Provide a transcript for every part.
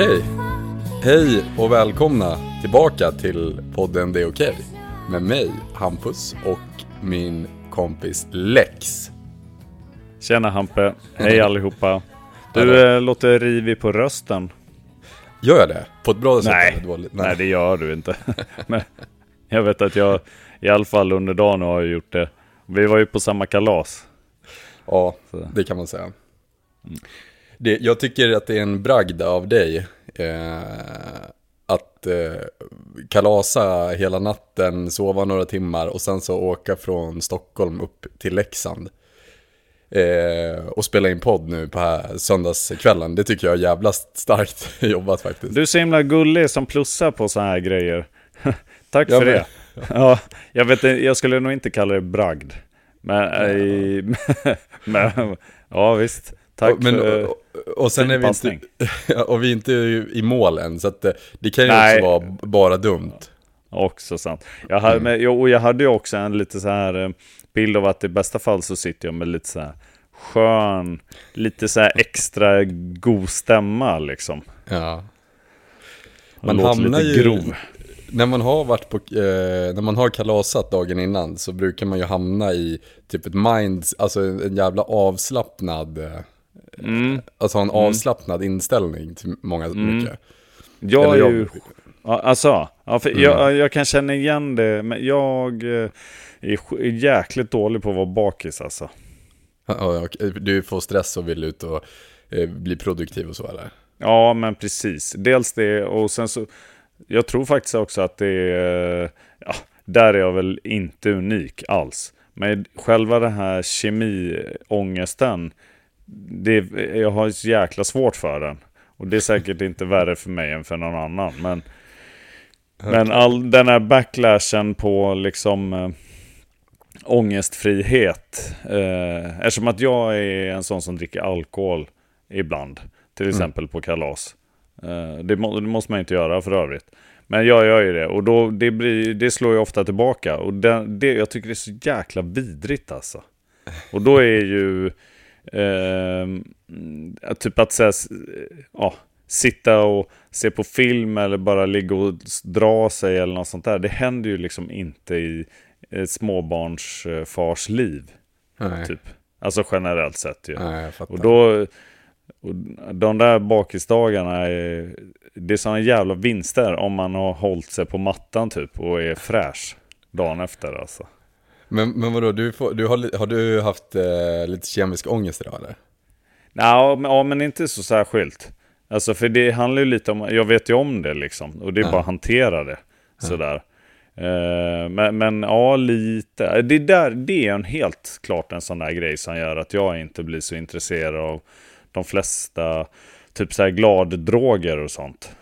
Okej, hej och välkomna tillbaka till podden Det är okej. Med mig, Hampus och min kompis Lex. Tjena Hampe, hej allihopa. Du eh, låter rivig på rösten. Gör jag det? På ett bra sätt Nej. dåligt? Nej. det gör du inte. Men jag vet att jag i alla fall under dagen har gjort det. Vi var ju på samma kalas. Ja, Så. det kan man säga. Det, jag tycker att det är en bragd av dig eh, att eh, kalasa hela natten, sova några timmar och sen så åka från Stockholm upp till Leksand. Eh, och spela in podd nu på här söndagskvällen. Det tycker jag är jävla starkt jobbat faktiskt. Du är så himla gullig som plussar på så här grejer. Tack Jag för det. Ja, jag, vet, jag skulle nog inte kalla det bragd. Men, eh, men ja visst. Tack men, för... och, och sen är vi inte, och vi är inte i mål än, så det, det kan ju Nej. också vara bara dumt. Också sant. Jag hade, men, jo, och jag hade ju också en lite så här eh, bild av att i bästa fall så sitter jag med lite så här skön, lite så här extra god stämma liksom. Ja. Man hamnar lite ju, grov. när man har varit på, eh, när man har kalasat dagen innan så brukar man ju hamna i typ ett mind, alltså en jävla avslappnad, eh, Mm. alltså en avslappnad inställning till många mycket. Jag Eller är ju... Ja, Alltså, ja, för jag, jag kan känna igen det, men jag eh, är jäkligt dålig på att vara bakis alltså. Ja, Du får stress och vill ut och eh, bli produktiv och så eller? Ja, men precis. Dels det och sen så... Jag tror faktiskt också att det är... Ja, där är jag väl inte unik alls. Men själva den här kemiångesten, det, jag har så jäkla svårt för den. Och det är säkert inte värre för mig än för någon annan. Men, men all den här backlashen på liksom äh, ångestfrihet. Eh, eftersom att jag är en sån som dricker alkohol ibland. Till exempel på kalas. Eh, det, må, det måste man inte göra för övrigt. Men jag gör ju det och då, det, blir, det slår ju ofta tillbaka. Och det, det, jag tycker det är så jäkla vidrigt alltså. Och då är ju... ehm, typ att säga, ja, sitta och se på film eller bara ligga och dra sig eller något sånt där. Det händer ju liksom inte i ett småbarnsfars liv. Nej, Typ. Alltså generellt sett ju. nej. Och då, och de där bakisdagarna, är, det är sådana jävla vinster om man har hållit sig på mattan typ och är fräsch dagen efter alltså. Men, men vadå, du får, du har, har du haft eh, lite kemisk ångest idag eller? Ja, men, ja, men inte så särskilt. Alltså för det handlar ju lite om, jag vet ju om det liksom. Och det är Ja. bara att hantera det. Sådär. Eh, men, men ja, lite. Det, där, det är en helt klart en sån där grej som gör att jag inte blir så intresserad av de flesta typ så här gladdroger och sånt.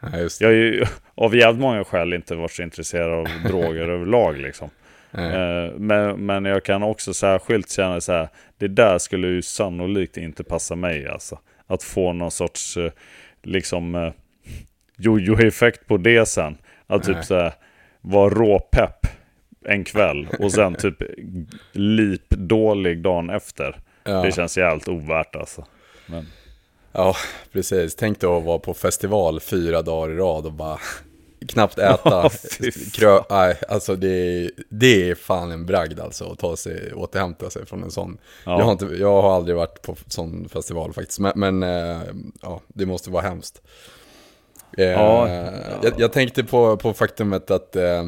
Det. Jag är ju av jävligt många skäl inte varit så intresserad av droger överlag liksom. Eh, Men, men jag kan också särskilt känna så här, det där skulle ju sannolikt inte passa mig alltså. Att få någon sorts eh, liksom jojo-effekt på det sen. Att typ så här, vara råpepp en kväll och sen typ lipdålig dagen efter. Ja. Det känns jävligt ovärt alltså. Men, Ja, precis. Tänk dig att vara på festival fyra dagar i rad och bara knappt äta. Krö, nej, alltså det det är fan en bragd alltså att ta sig, återhämta sig från en sån. Ja. Jag, har inte, jag har aldrig varit på sån festival faktiskt, men, men eh, ja, det måste vara hemskt. Eh, Ja, Jag, jag tänkte på, på faktumet att eh,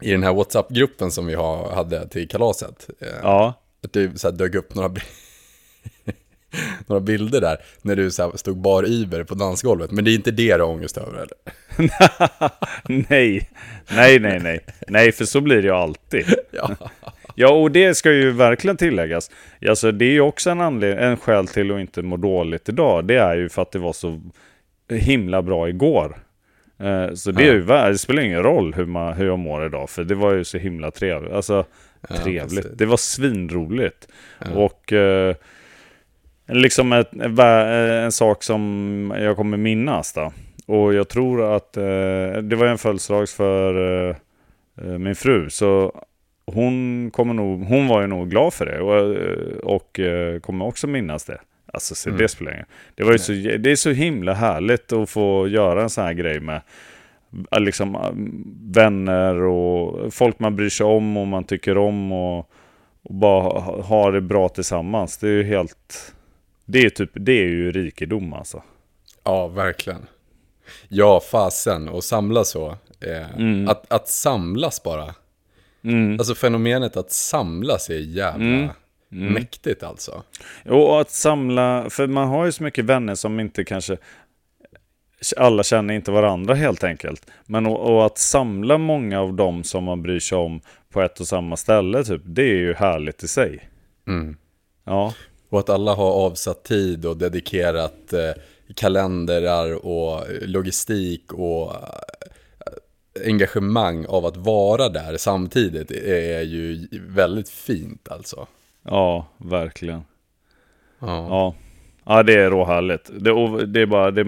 i den här WhatsApp-gruppen som vi har, hade till kalaset, eh, ja. att det så här dök upp några, några bilder där när du så stod bar iver på dansgolvet. Men det är inte det du har ångest över eller? nej, nej, nej, nej. Nej, för så blir det ju alltid. Ja. Ja, och det ska ju verkligen tilläggas. Alltså, det är ju också en, en skäl till att inte må dåligt idag. Det är ju för att det var så himla bra igår. Eh, så det, är ju, det spelar ingen roll hur, man, hur jag mår idag, för det var ju så himla trevligt. Alltså, trevligt. precis. Det var svinroligt. Och eh, liksom ett, vä- en sak som jag kommer minnas då. Och jag tror att eh, det var en födelsedags för eh, eh, min fru. Så hon, kommer nog, hon var ju nog glad för det och, eh, och eh, kommer också minnas det. Alltså så det spelar ingen det, var ju så, det är så himla härligt att få göra en sån här grej med liksom, vänner och folk man bryr sig om och man tycker om och, och bara ha, ha det bra tillsammans. Det är ju helt... Det är, typ, det är ju rikedom alltså. Ja, verkligen. Ja, fasen. Och samla så. Eh, Mm. att, att samlas bara. Alltså fenomenet att samlas är jävla mäktigt alltså. Och att samla, för man har ju så mycket vänner som inte kanske alla känner inte varandra helt enkelt. Men och, och att samla många av dem som man bryr sig om på ett och samma ställe, typ, det är ju härligt i sig. Ja, Och att alla har avsatt tid och dedikerat eh, kalendrar och logistik och eh, engagemang av att vara där samtidigt är ju väldigt fint alltså. ja, verkligen. Ja. Ja, ja det är råhärligt. Det, det är bara, det,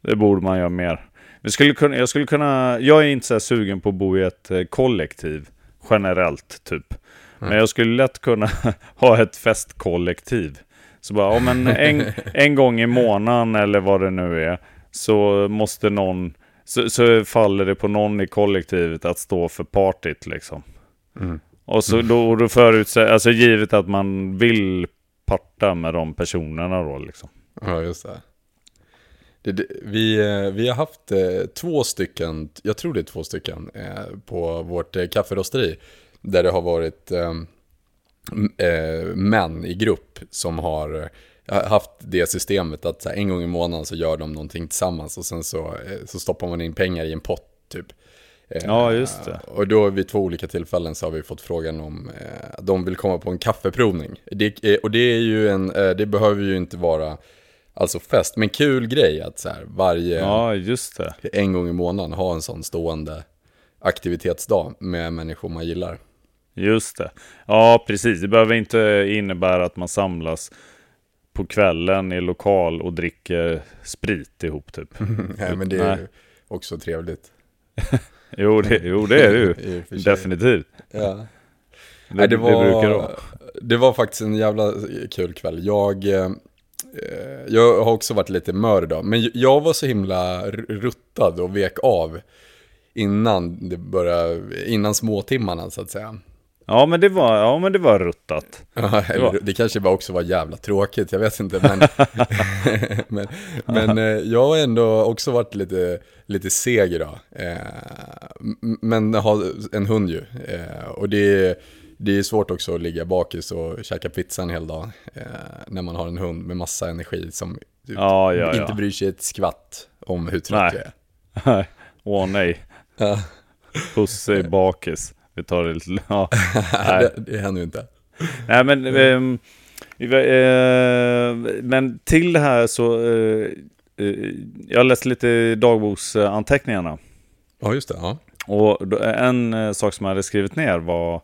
det borde man göra mer. Vi skulle kunna, jag skulle kunna, jag är inte så här sugen på att bo i ett eh, kollektiv generellt typ. Men jag skulle lätt kunna ha ett festkollektiv. Så bara, ja, men en, en gång i månaden eller vad det nu är, så måste någon, så, så faller det på någon i kollektivet att stå för partyt liksom. Och så då, och då förutsätter, alltså givet att man vill parta med de personerna då liksom. Ja, just det. det, det vi, eh, vi har haft eh, två stycken, jag tror det är två stycken, eh, på vårt eh, kafferosteri. Där det har varit eh, m- eh, män i grupp som har eh, haft det systemet att här, en gång i månaden så gör de någonting tillsammans och sen så, eh, så stoppar man in pengar i en pott typ. Eh, Ja, just det. Och då vid två olika tillfällen så har vi fått frågan om eh, de vill komma på en kaffeprovning. Det, och det är ju en, det behöver ju inte vara alltså fest, men kul grej att så här, varje, Ja, just det. en gång i månaden ha en sån stående aktivitetsdag med människor man gillar. Just det. Ja, precis. Det behöver inte innebära att man samlas på kvällen i lokal och dricker sprit ihop typ. Nej, men det är Nej. ju också trevligt. Jo, det, jo, det är det ju. Definitivt. Ja. Det, Nej, det, var, det brukar vara. det var faktiskt en jävla kul kväll. Jag, eh, jag har också varit lite mör idag, men jag var så himla ruttad och vek av innan det började, innan småtimmarna så att säga. Ja, men det var, ja, men det var ruttat. Ja, eller, var- det kanske bara också var jävla tråkigt, jag vet inte. Men, men, men eh, jag har ändå också varit lite, lite seg idag. Eh, men har en hund ju. Eh, och det är, det är svårt också att ligga bakis och käka pizza en hel dag. När man har en hund med massa energi som typ Ja, ja, ja. inte bryr sig ett skvatt om hur trött Nej. jag är. Åh nej. Ja. Pusse bakis. Vi tar det lite... Ja. Det, det händer ju inte. Nej men, ehm, eh, men till det här så, eh, eh, jag läste lite dagboksanteckningarna. Ja, just det. Ja. Och en eh, sak som jag hade skrivit ner var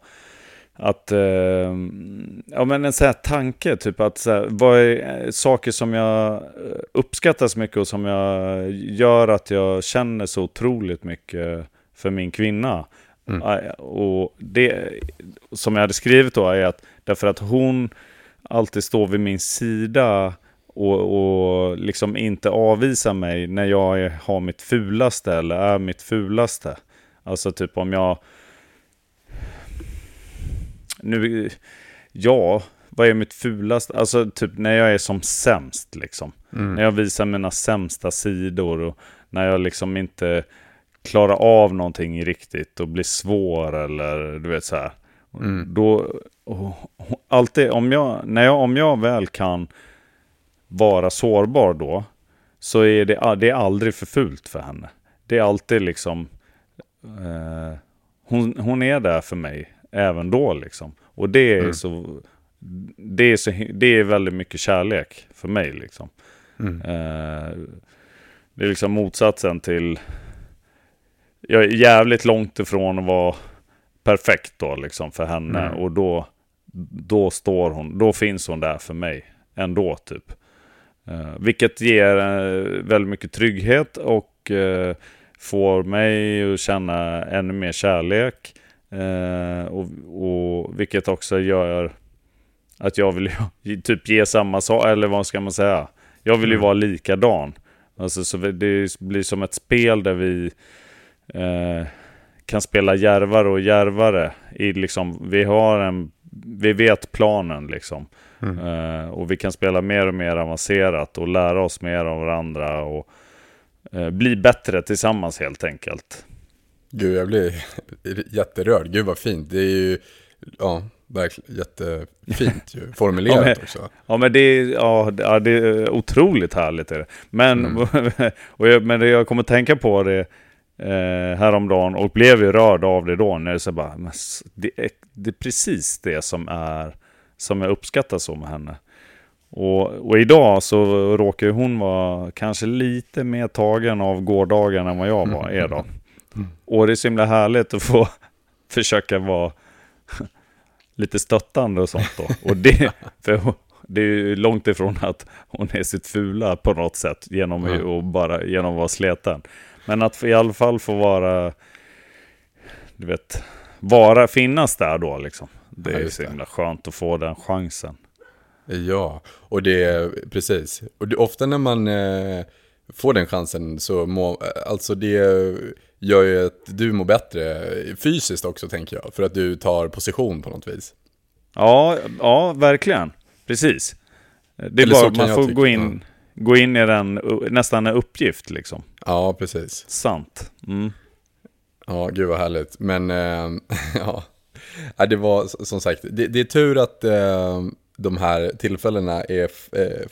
att, eh, ja men en sån här tanke, typ att så här, vad är eh, saker som jag eh, uppskattar så mycket och som jag gör att jag känner så otroligt mycket för min kvinna. Eh, Och det som jag hade skrivit då är att därför att hon alltid står vid min sida och, och liksom inte avvisar mig när jag är, har mitt fulaste eller är mitt fulaste. Alltså typ om jag... Nu... Ja, vad är mitt fulaste? Alltså typ när jag är som sämst liksom. När jag visar mina sämsta sidor och när jag liksom inte klarar av någonting riktigt och blir svår eller du vet så här. Då, och, och, alltid, om jag, när jag, om jag väl kan vara sårbar då, så är det, det är aldrig för fult för henne. Det är alltid liksom, eh, hon, hon är där för mig även då liksom. Och det är så, det är, så, det är väldigt mycket kärlek för mig liksom. Eh, det är liksom motsatsen till, jag är jävligt långt ifrån att vara perfekt då liksom för henne. Och då, då står hon, då finns hon där för mig ändå typ. Eh, vilket ger eh, väldigt mycket trygghet och eh, får mig att känna ännu mer kärlek. Eh, och, och vilket också gör Att jag vill typ ge samma sak, eller vad ska man säga? Jag vill ju Mm. vara likadan. Alltså, så det blir som ett spel där vi eh, kan spela järvare och järvare. I liksom, vi, har en, vi vet planen liksom. Mm. Eh, och vi kan spela mer och mer avancerat och lära oss mer av varandra. Och eh, bli bättre tillsammans helt enkelt. Gud, jag blir jätterörd. Gud vad fint. Det är ju, ja, verkligen jättefint ju. Formulerat Ja, men- också. Ja men det är, ja, det- är otroligt härligt. Är det. Men, och jag, men det jag kommer tänka på det eh, häromdagen och blev ju rörd av det då. När det, så bara, det, är, det är precis det som, är, som jag uppskattar så med henne. Och, och idag så råkar hon vara kanske lite mer tagen av gårdagen än vad jag var, är då. Och det är så himla härligt att få försöka vara lite stöttande och sånt då. Och det, för det är långt ifrån att hon är sitt fula på något sätt genom, att bara, genom att vara sleten. Men att i alla fall få vara, du vet, vara, finnas där då liksom. Det Ja, är ju så himla skönt att få den chansen. Ja, och det är precis. Och det, ofta när man eh, får den chansen så må, alltså det gör ju att du mår bättre fysiskt också tänker jag. För att du tar position på något vis. Ja, ja verkligen. Precis. Det är Eller bara, kan man får tycka, gå in, gå in i den, nästan en uppgift liksom. Ja, precis. Sant. Mm. Ja, gud vad härligt. Men eh, ja, Ja, det var som sagt, det, det är tur att eh, de här tillfällena är, eh,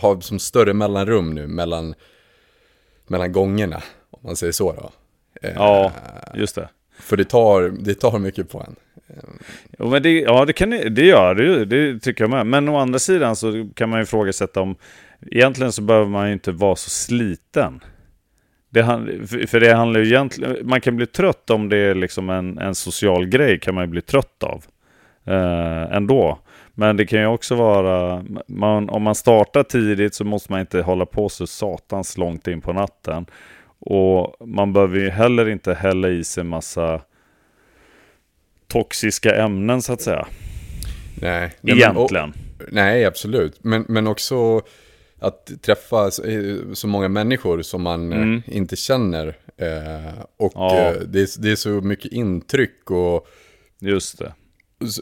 har som större mellanrum nu mellan, mellan gångerna, om man säger så då. Eh, Ja, just det. För det tar, det tar mycket på en. Jo, men det, ja, det, kan, det gör det. Det tycker jag med. Men å andra sidan så kan man ju ifrågasätta om... Egentligen så behöver man ju inte vara så sliten. Det, för- det handlar ju egentligen... Man kan bli trött om det är liksom en, en social grej. kan man ju bli trött av. Eh, ändå. Men det kan ju också vara... Man, om man startar tidigt så måste man inte hålla på så satans långt in på natten. Och man behöver ju heller inte hälla i sig massa toxiska ämnen så att säga. Nej, nej, men- och- Egentligen. nej, absolut. Men, men också att träffa så, eh, så många människor som man eh, Mm. inte känner. Eh, och Ja. det, är, det är så mycket intryck och Just det.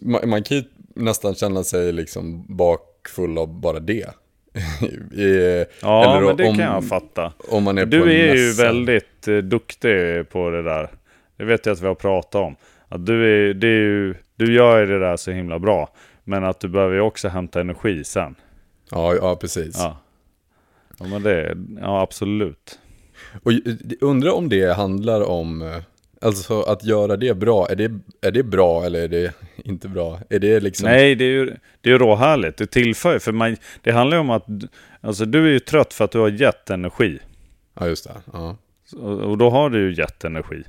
Man, man kan ju nästan känna sig liksom bakfull av bara det. I, Ja, eller men det om, kan jag fatta. Om man är på Du en är ju mässa. väldigt eh, duktig på det där. Det vet jag att vi har pratat om. Att du, är, det är ju, du gör ju det där så himla bra. Men att du behöver ju också hämta energi sen. Ja, ja precis. Ja, ja men det, ja absolut. Och jag undrar om det handlar om, eh, alltså att göra det bra, är det, är det bra eller är det inte bra? Är det liksom... Nej, det är ju, det är ju råhärligt. Det tillför för man, Det handlar ju om att, alltså du är ju trött för att du har gett energi. Ja, just det. Ja. Och, då har du ju gett energi.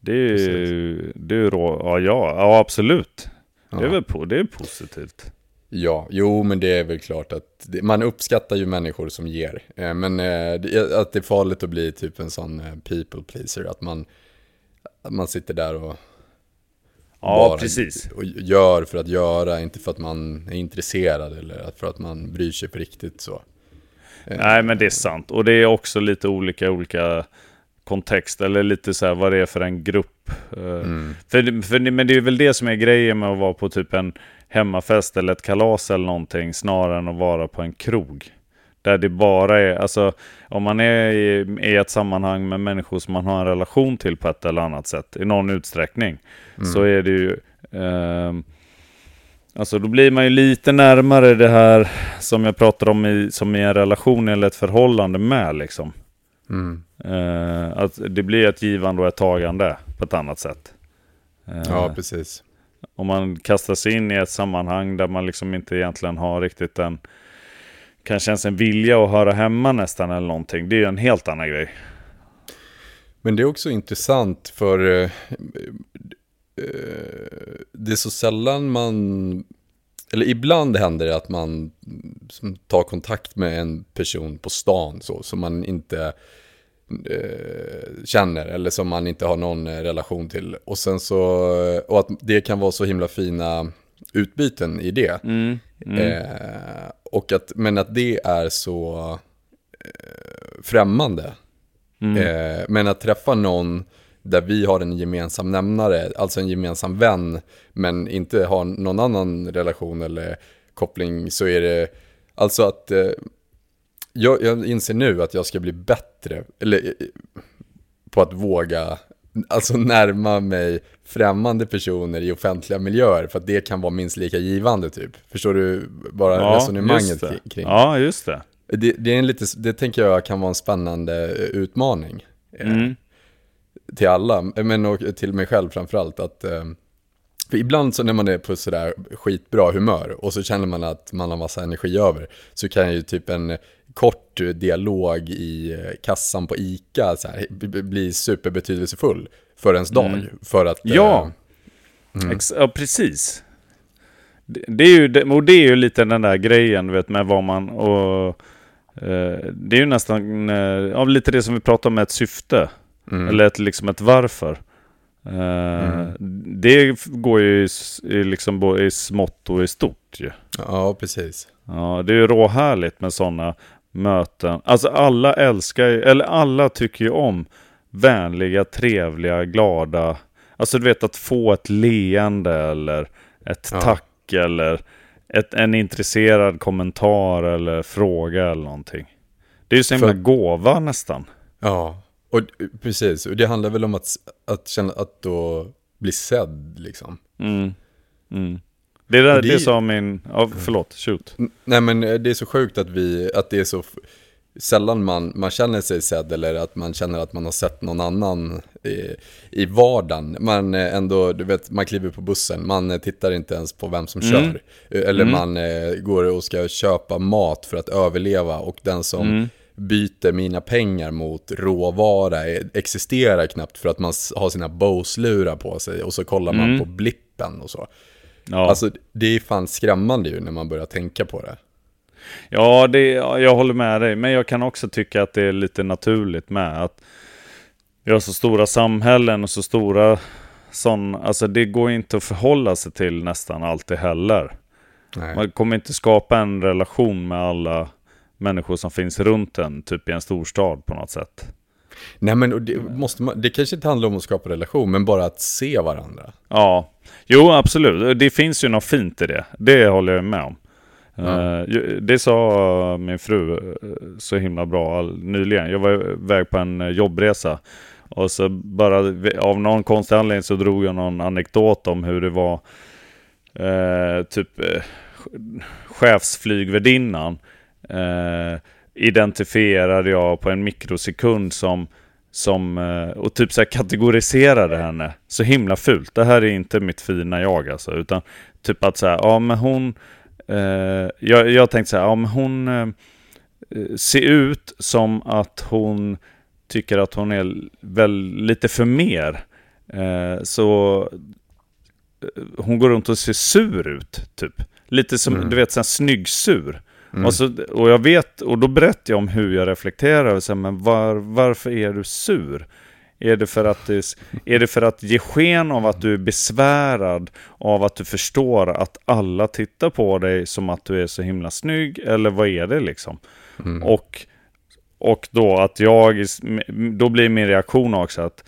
Det är ju, det är ju rå, ja, ja, ja absolut. Det är Ja. väl på, det är positivt. Ja, jo men det är väl klart att det, man uppskattar ju människor som ger. Eh, Men eh, det, att det är farligt att bli typ en sån eh, people pleaser, att man, att man sitter där och Ja, bara precis. Och gör för att göra, inte för att man är intresserad eller för att man bryr sig på riktigt så. Nej, men det är sant. Och det är också lite olika olika kontext, eller lite så här vad det är för en grupp. Eh, Mm. För, för, men det är väl det som är grejen med att vara på typ en hemmafest eller ett kalas eller någonting, snarare än att vara på en krog. Där det bara är, alltså om man är i, i ett sammanhang med människor som man har en relation till på ett eller annat sätt, i någon utsträckning, så är det ju... ehm, Alltså då blir man ju lite närmare det här som jag pratade om i, som i en relation eller ett förhållande med liksom. Mm. Eh, att det blir ett givande och ett tagande på ett annat sätt. Eh, Ja, precis om man kastar sig in i ett sammanhang där man liksom inte egentligen har riktigt en kanske ens en vilja att höra hemma nästan eller någonting. Det är ju en helt annan grej. Men det är också intressant för eh, eh, det är så sällan man, eller ibland händer det att man som tar kontakt med en person på stan så, som man inte eh, känner eller som man inte har någon eh, relation till. Och sen så, och att det kan vara så himla fina utbyten i det. Mm. Mm. Eh, och att, men att det är så eh, främmande. Mm. Eh, men att träffa någon där vi har en gemensam nämnare, alltså en gemensam vän, men inte har någon annan relation eller koppling, så är det alltså att eh, jag, jag inser nu att jag ska bli bättre, eller eh, på att våga, alltså närma mig främmande personer i offentliga miljöer, för att det kan vara minst lika givande typ. Förstår du bara Ja, resonemanget kring-? Ja, just det. Det, det, är en lite, det tänker jag kan vara en spännande eh, utmaning. eh, Mm. Till alla, men och till mig själv framförallt. Att, eh, för ibland så när man är på sådär skitbra humör och så känner man att man har massa energi över. Så kan ju typ en kort dialog i eh, kassan på ICA så här, bli superbetydelsefull för ens dag. Mm. För att... Ja. Ex- ja, precis. Det, det är ju, och det är ju lite den där grejen, vet, med vad man... Och, eh, det är ju nästan eh, lite det som vi pratar om med ett syfte. mm, Eller ett, liksom ett varför. Eh, Det går ju liksom både i smått och i stort ju. Ja, precis. Ja, det är ju råhärligt med sådana möten. Alltså alla älskar ju, eller alla tycker ju om vänliga, trevliga, glada. Alltså du vet att få ett leende eller ett Ja. tack eller ett, en intresserad kommentar eller fråga eller någonting. Det är ju så himla För- gåva nästan. Ja, och precis. Och det handlar väl om att, att känna att då bli sedd liksom. Mm. Mm. Det, där, Och det- det sa min... Ja, förlåt. Shoot. Nej men eh, det är så sjukt att vi, att det är så sällan man, man känner sig sedd eller att man känner att man har sett någon annan i, i vardagen. Man eh, ändå, du vet, man kliver på bussen, man eh, tittar inte ens på vem som Mm. kör. Eller Mm. man eh, går och ska köpa mat för att överleva och den som Mm. Byter mina pengar mot råvara eh, existerar knappt för att man har sina Bose-lurar på sig och så kollar man Mm. på blippen och så. Ja. Alltså det är fan skrämmande ju när man börjar tänka på det. Ja, det, ja, jag håller med dig. Men jag kan också tycka att det är lite naturligt med att vi har så stora samhällen och så stora sån, alltså det går inte att förhålla sig till nästan alltid heller. Nej. Man kommer inte skapa en relation med alla människor som finns runt en, typ i en storstad på något sätt. Nej men det, måste man, det kanske inte handlar om att skapa relation, men bara att se varandra. Ja, jo absolut. Det finns ju något fint i det. Det håller jag med om. Ju- det sa min fru eh, så himla bra nyligen. Jag var iväg på en eh, jobbresa. Och så bara av någon konstig anledning så drog jag någon anekdot om hur det var eh, typ eh, chefsflygvärdinnan eh, identifierade jag på en mikrosekund som som, eh, och typ så här kategoriserade henne så himla fult. Det här är inte mitt fina jag alltså, utan typ att så här, ja men hon, eh, jag, jag tänkte så här, ja men hon eh, ser ut som att hon tycker att hon är väl lite för mer. Eh, så eh, hon går runt och ser sur ut, typ. Lite som, Mm. du vet, så här snygg-sur. Mm. Och, så, och jag vet, och då berättar jag om hur jag reflekterar. Och så här, men var, varför är du sur? Är det, för att det, är det för att ge sken av att du är besvärad av att du förstår att alla tittar på dig som att du är så himla snygg? Eller vad är det liksom? Mm. Och, och då att jag, då blir min reaktion också att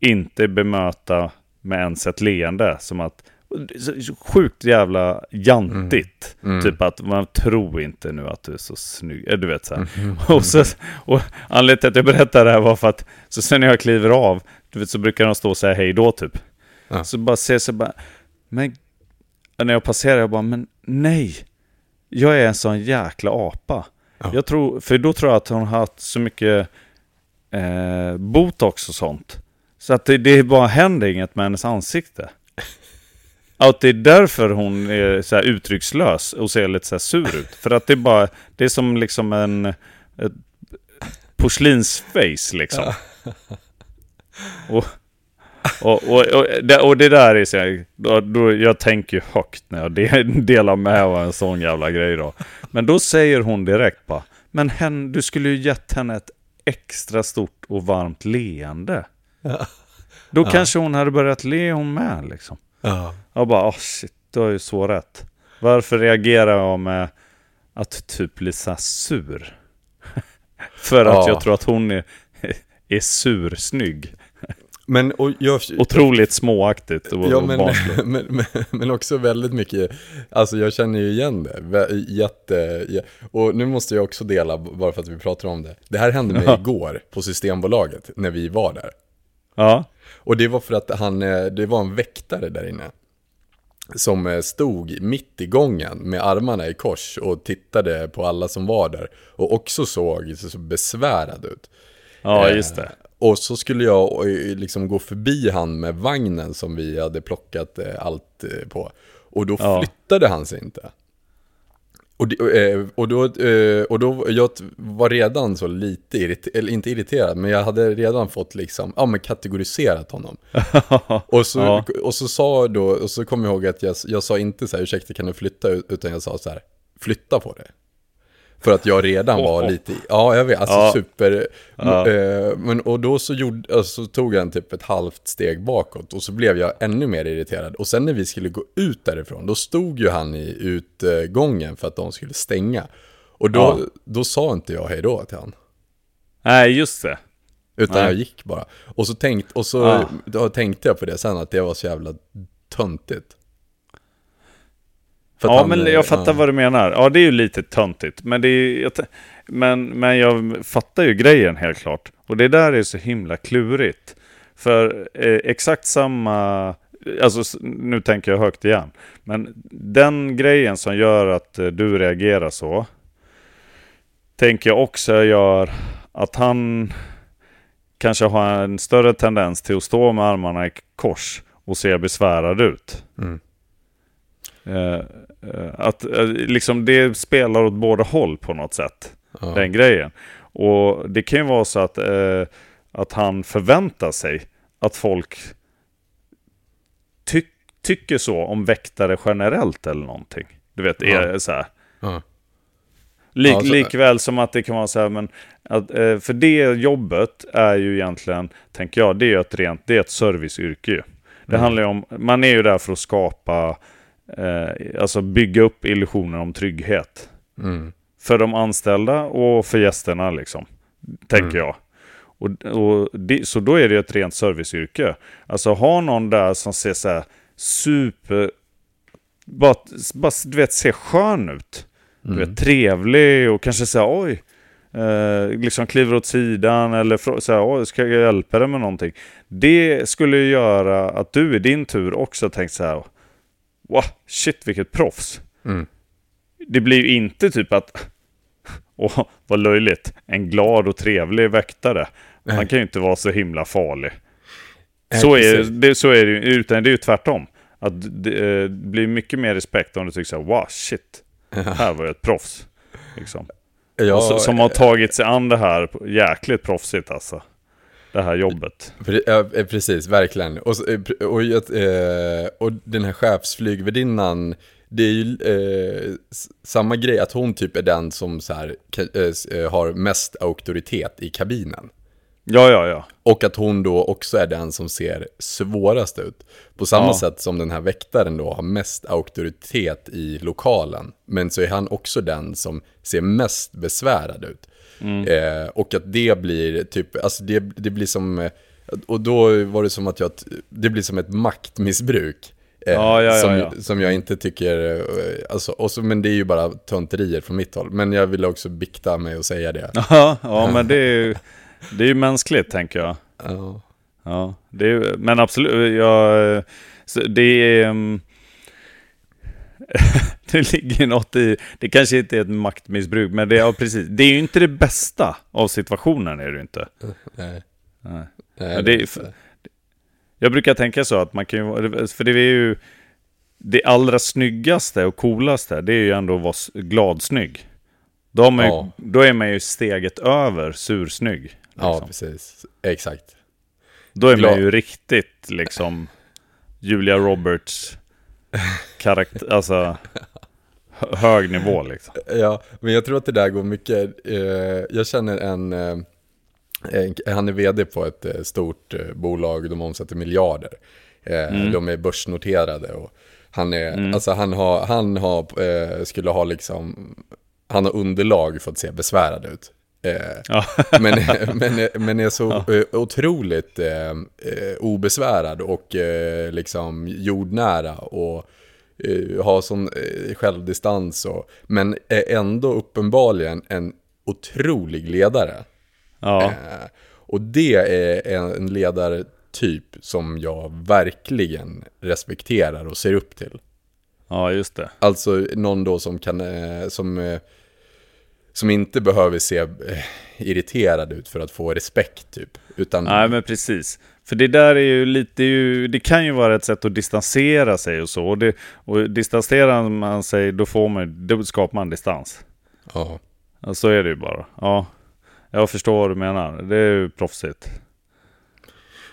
inte bemöta med ens ett leende. Som att, sjukt jävla jantigt. Mm. Typ att man tror inte nu att du är så snygg. Eh, Du vet så här. Mm. Och, så, och anledningen till att jag berättar det här var för att så sen när jag kliver av, du vet så brukar de stå och säga hej då typ. Ja. Så bara ser så bara, men när jag passerar jag bara, men nej. Jag är en sån jäkla apa. Ja. Jag tror, för då tror jag att hon har haft så mycket eh, botox och sånt. Så att det, det bara händer inget med hennes ansikte. Att det är därför hon är så uttryckslös och ser lite så sur ut. För att det är bara, det är som liksom en ett porslinsface liksom. Och, och, och, och, det, och det där är så här, då, då, jag tänker ju högt när jag de- delar med av en sån jävla grej då. Men då säger hon direkt bara, men hen, du skulle ju gett henne ett extra stort och varmt leende. Ja. Då Ja. kanske hon hade börjat le hon med liksom. Ja. Jag bara, oh shit. du har ju så rätt. Varför reagerar jag med att typ bli så sur? För att Ja. jag tror att hon är, är sursnygg. Men och jag, Otroligt småaktigt och, Ja, och men, men, men, men också väldigt mycket, alltså jag känner ju igen det. Jätte, jä- och nu måste jag också dela, bara för att vi pratar om det. Det här hände mig Ja. igår på Systembolaget, när vi var där. Ja, Och det var för att han, eh, det var en väktare där inne. Som eh, stod mitt i gången med armarna i kors och tittade på alla som var där. Och också såg så besvärad ut. ja Eh, just det. Och så skulle jag eh, liksom gå förbi han med vagnen som vi hade plockat allt på. Och då Ja. flyttade han sig inte. Och, det, eh, och då, eh, och då, jag var redan så lite irriterad, eller inte irriterad, men jag hade redan fått liksom, ja men kategoriserat honom. Och så, Ja. och så sa då, och så kom jag ihåg att jag, jag sa inte så här, ursäkta kan du flytta, utan jag sa så här, flytta på det. För att jag redan var lite, ja jag vet, alltså Ja. super, Ja. eh, men och då så, gjorde, alltså, så tog jag en typ ett halvt steg bakåt och så blev jag ännu mer irriterad. Och sen när vi skulle gå ut därifrån, då stod ju han i utgången för att de skulle stänga. Och då, Ja. då sa inte jag hej då till han. Nej, just det. Utan Nej. jag gick bara. Och så, tänkt, och så Ja. tänkte jag på det sen, att det var så jävla töntigt. Ja, han, men jag fattar ja. vad du menar. Ja, det är ju lite töntigt. Men, det är, jag, men, men jag fattar ju grejen helt klart. Och det där är så himla klurigt. För eh, exakt samma... Alltså, nu tänker jag högt igen. Men den grejen som gör att eh, du reagerar så. Tänker jag också gör att han kanske har en större tendens till att stå med armarna i kors och se besvärad ut. Mm. Eh, att eh, liksom det spelar åt båda håll på något sätt. Ja. Den grejen. Och det kan ju vara så att, eh, att han förväntar sig att folk ty tycker så om väktare generellt eller någonting. Du vet, Ja. är så här. Ja. Lik, Ja, så- likväl som att det kan vara så här, men att, eh, för det jobbet är ju egentligen, tänker jag, det är ett rent, det är ett serviceyrke ju. Det Mm. handlar ju om, man är ju där för att skapa, eh, alltså bygga upp illusionen om trygghet. Mm. För de anställda och för gästerna liksom, tänker Mm. jag. Och, och det, så då är det ett rent serviceyrke. Alltså ha någon där som ser så här super, bara, bara du vet, ser skön ut. Du Mm. vet, trevlig och kanske säga oj. Eh, liksom kliver åt sidan eller oj, ska jag hjälpa dig med någonting? Det skulle ju göra att du i din tur också tänkte så här. Wow, shit vilket proffs. Mm. Det blir ju inte typ att, åh vad löjligt, en glad och trevlig väktare. Han kan ju inte vara så himla farlig. Nej, Så är, det, så är det ju, utan det är ju tvärtom. Att det eh, blir mycket mer respekt om du tycker så här, wow shit, här var jag ett proffs. Liksom. Ja, så, som har tagit sig an det här jäkligt proffsigt alltså. Det här jobbet. Ja, eh, precis, verkligen. Och, eh, och, eh, och den här chefsflygvärdinnan, det är ju eh, samma grej, att hon typ är den som så här, har mest auktoritet i kabinen. Ja, ja, ja. Och att hon då också är den som ser svårast ut. På samma Ja. sätt som den här väktaren då har mest auktoritet i lokalen. Men så är han också den som ser mest besvärad ut. Mm. Eh, och att det blir typ, alltså det, det blir som, eh, och då var det som att jag, det blir som ett maktmissbruk. Eh, Ja, ja, som, ja. som jag inte tycker, eh, alltså, och så, men det är ju bara tönterier från mitt håll. Men jag ville också bikta mig och säga det. Ja, ja men det är ju det är ju mänskligt tänker jag. Ja. Ja, det är, men absolut. Jag, det är... det ligger något i... Det kanske inte är ett maktmissbruk, men det är, ja, precis, det är ju inte det bästa av situationen. är det ju inte. Nej. Nej. Nej, det är-. Jag brukar tänka så att man kan ju... För det är ju... Det allra snyggaste och coolaste, det är ju ändå att vara gladsnygg. Då, ju, Ja. då är man ju steget över sursnygg. Ja, liksom. precis. Exakt. Då är Glad- man ju riktigt liksom Julia Roberts karaktär, alltså hö- hög nivå liksom. Ja, men jag tror att det där går mycket, eh, jag känner en, eh, han är vd på ett eh, stort bolag, de omsätter miljarder. Mm. De är börsnoterade och Han, är, alltså han, har, han har, skulle ha liksom, han har underlag för att se besvärad ut. Eh, Ja. men, men, men är så eh, otroligt eh, eh, obesvärad och eh, liksom jordnära och eh, har sån eh, självdistans och, men är ändå uppenbarligen en otrolig ledare. Ja, Eh, och det är en ledartyp som jag verkligen respekterar och ser upp till. ja just det. Alltså någon då som kan, eh, som, eh, som inte behöver se eh, irriterad ut för att få respekt typ. Utan, Nej, men precis. För det där är ju lite, är ju, det kan ju vara ett sätt att distansera sig och så. Och, det, och distanserar man sig, då, får man, då skapar man distans. ja. Ja, så är det ju bara. Ja, jag förstår vad du menar. Det är ju proffsigt.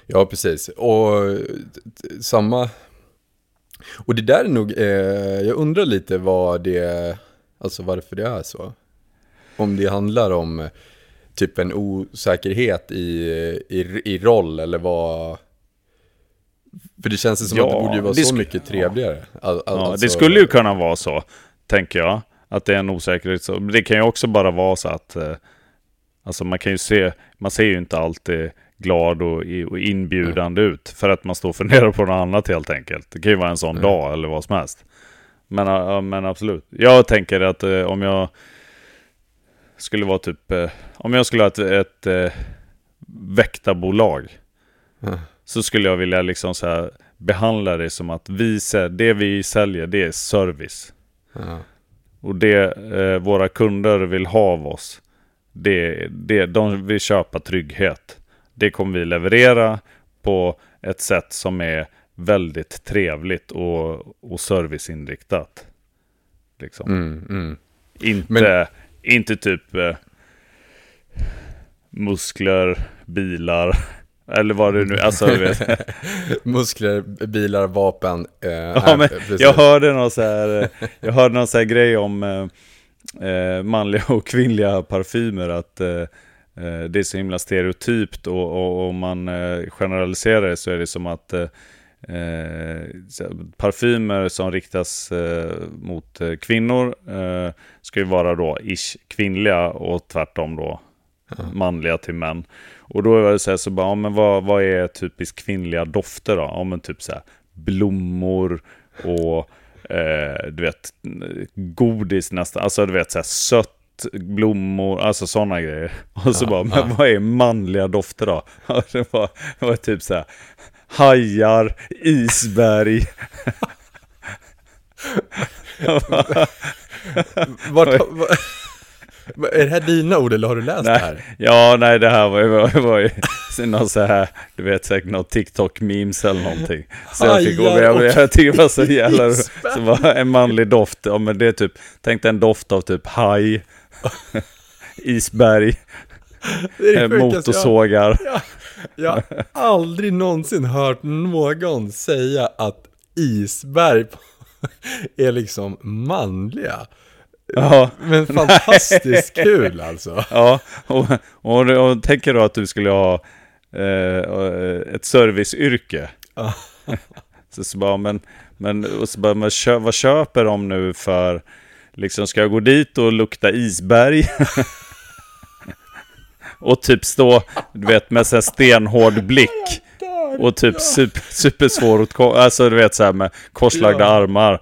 ja, precis. Och samma... Och det där är nog, eh, jag undrar lite vad det, alltså varför det är så. Om det handlar om eh, typ en osäkerhet i, i, i roll eller vad... För det känns som Ja, att det borde ju vara så mycket trevligare. All, all, Ja, alltså- det skulle ju kunna vara så, tänker jag. Att det är en osäkerhet. Så det kan ju också bara vara så att... Eh, alltså man kan ju se... Man ser ju inte alltid glad och, och inbjudande ut. För att man står och funderar på något annat helt enkelt. Det kan ju vara en sån dag eller vad som helst. Men, ja, men absolut. Jag tänker att eh, om jag skulle vara typ... Eh, om jag skulle ha ett, ett eh, väktarbolag. Ja. Så skulle jag vilja liksom så här behandla det som att vi, det vi säljer det är service. Ja. Och det eh, våra kunder vill ha av oss, det, det, de vill köpa trygghet. Det kommer vi leverera på ett sätt som är väldigt trevligt och, och serviceinriktat. Liksom. Mm, mm. Inte, Men- inte typ eh, muskler, bilar, eller vad det nu alltså, du vet. Muskler, bilar, vapen. Eh, Ja, men precis. jag hörde någon så här, eh, jag hörde någon så grej om eh, eh, manliga och kvinnliga parfymer, att eh, eh, det är så himla stereotypt och, och om man eh, generaliserar det så är det som att eh, parfymer som riktas eh, mot eh, kvinnor eh, ska ju vara då ish kvinnliga och tvärtom då manliga till män. Och då är det så här, så bara, ja, men vad, vad är typiskt kvinnliga dofter då? Ja men typ så här blommor och eh, du vet godis nästan, alltså du vet så här sött blommor, alltså sådana grejer. Och så bara, men vad är manliga dofter då? Ja, det, var, det var typ så här hajar, isberg. Vart, va, va, är det här dina ord eller har du läst det Nej, här? ja, nej det här var ju, var, var ju någon så här, du vet säkert någon TikTok-memes eller någonting. Så jag fick gå Hajar jag, tycker det var så jävla så var en manlig doft, ja men det är typ, tänk dig en doft av typ haj, isberg, Det eh, det sjukaste motorsågar. Jag, jag har aldrig någonsin hört någon säga att isberg är liksom manliga. Ja, Men fantastiskt kul alltså. ja och, och, och tänker då att du skulle ha eh, ett serviceyrke. Så, så bara, men, men, och så bara, men kö, vad köper de nu för, liksom ska jag gå dit och lukta isberg? och typ stå, du vet, med så här stenhård blick. Och typ super, supersvår åt, ko- alltså du vet så här med korslagda Ja. armar.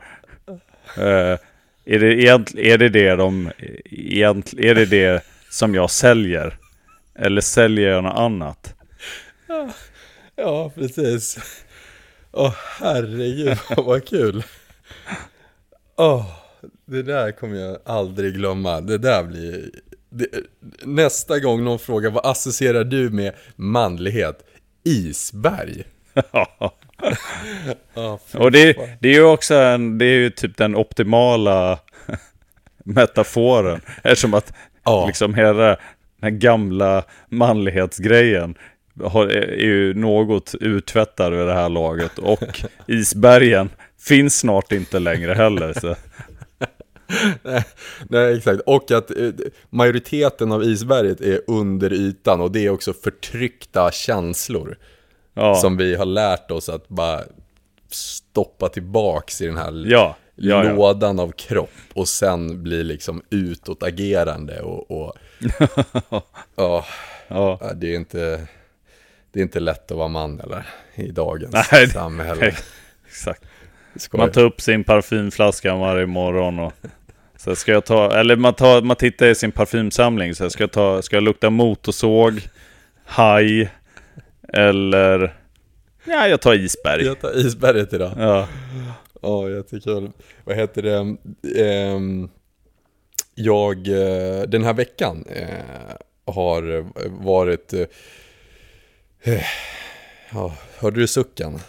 Eh, är, det egent, är det det de, egent, är det det som jag säljer? Eller säljer jag något annat? Ja, precis. Åh, herregud, vad kul. Åh, det där kommer jag aldrig glömma. Det där blir... Det, nästa gång någon frågar vad associerar du med manlighet? Isberg. Fy Och det, det är ju också en, det är ju typ den optimala metaforen. Eftersom att Ja. liksom hela den här gamla manlighetsgrejen har, är ju något uttvättad vid det här laget. Och isbergen finns snart inte längre heller. Så. Nej, nej, exakt. Och att eh, majoriteten av isberget är under ytan och det är också förtryckta känslor. Ja, Som vi har lärt oss att bara stoppa tillbaks i den här Ja, ja, ja. lådan av kropp och sen bli liksom utåtagerande och, och ja, ja. Det är inte, det är inte lätt att vara man eller i dagens Nej, samhälle. Exakt. Man tar upp sin parfymflaska varje morgon och så ska jag ta, eller man, tar, man tittar i sin parfymsamling så ska jag ta, ska jag lukta motorsåg, haj eller ja, jag tar isberg. Jag tar isberget idag. Ja, Ja, jättekul. Vad heter det? Ehm, jag, eh, den här veckan eh, har varit... eh, Ja, hörde du sucken?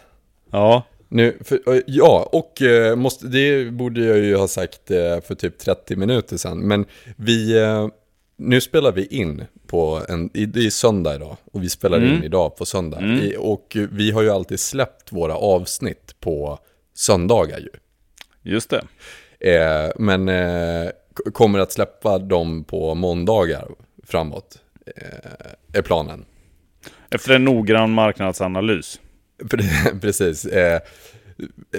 ja, Nu, för, ja, och eh, måste, det borde jag ju ha sagt eh, för typ 30 minuter sedan. Men vi, eh, nu spelar vi in på en, det är söndag idag. Och vi spelar Mm. in idag på söndag. I, och vi har ju alltid släppt våra avsnitt på söndagar ju. just det. Men kommer att släppa dem på måndagar framåt. Är planen. Efter en noggrann marknadsanalys. Pre- Precis, eh,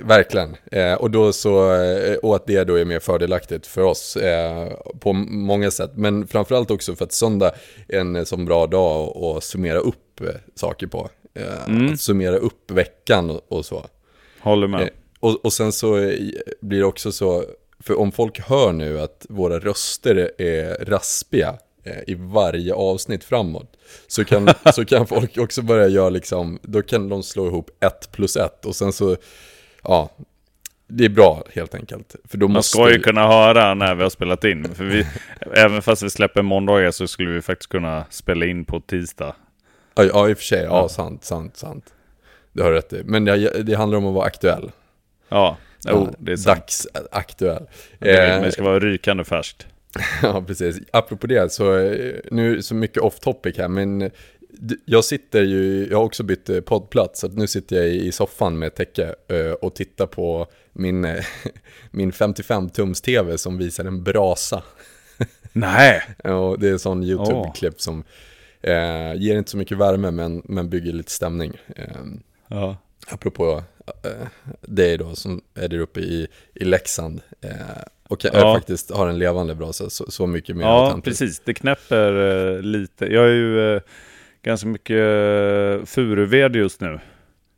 verkligen. Eh, och, då så, eh, och att det då är mer fördelaktigt för oss eh, på många sätt. Men framförallt också för att söndag är en sån bra dag att- summera upp eh, saker på. Eh, Att summera upp veckan och, och så. Håller med. Eh, och, och sen så eh, blir det också så, för om folk hör nu att våra röster är raspiga eh, i varje avsnitt framåt, så kan, så kan folk också börja göra liksom, då kan de slå ihop ett plus ett och sen så, ja, det är bra helt enkelt. För då Man måste ska ju kunna höra när vi har spelat in. För vi, även fast vi släpper måndagar så skulle vi faktiskt kunna spela in på tisdag. Ja, ja, i och för sig, ja, sant, sant, sant. Det har rätt i. Men det, det handlar om att vara aktuell. Ja, jo, det är sant. Dagsaktuell. Det, Eh, det ska vara rykande färskt. Ja, precis. Apropå det, så eh, nu är det så mycket off topic här, men eh, jag sitter ju, jag har också bytt eh, poddplats, så att nu sitter jag i soffan med täcke och tittar på min, min 55-tums tv som visar en brasa. Nej! Och det är en sån YouTube-klipp som eh, ger inte så mycket värme, men, men bygger lite stämning. Eh, Ja. apropå eh, dig då, som är där uppe i, i Leksand. Eh, och jag Ja. faktiskt har en levande brasa, så, så mycket mer Ja, precis. Det knäpper eh, lite. Jag är ju eh, ganska mycket uh, furuved just nu.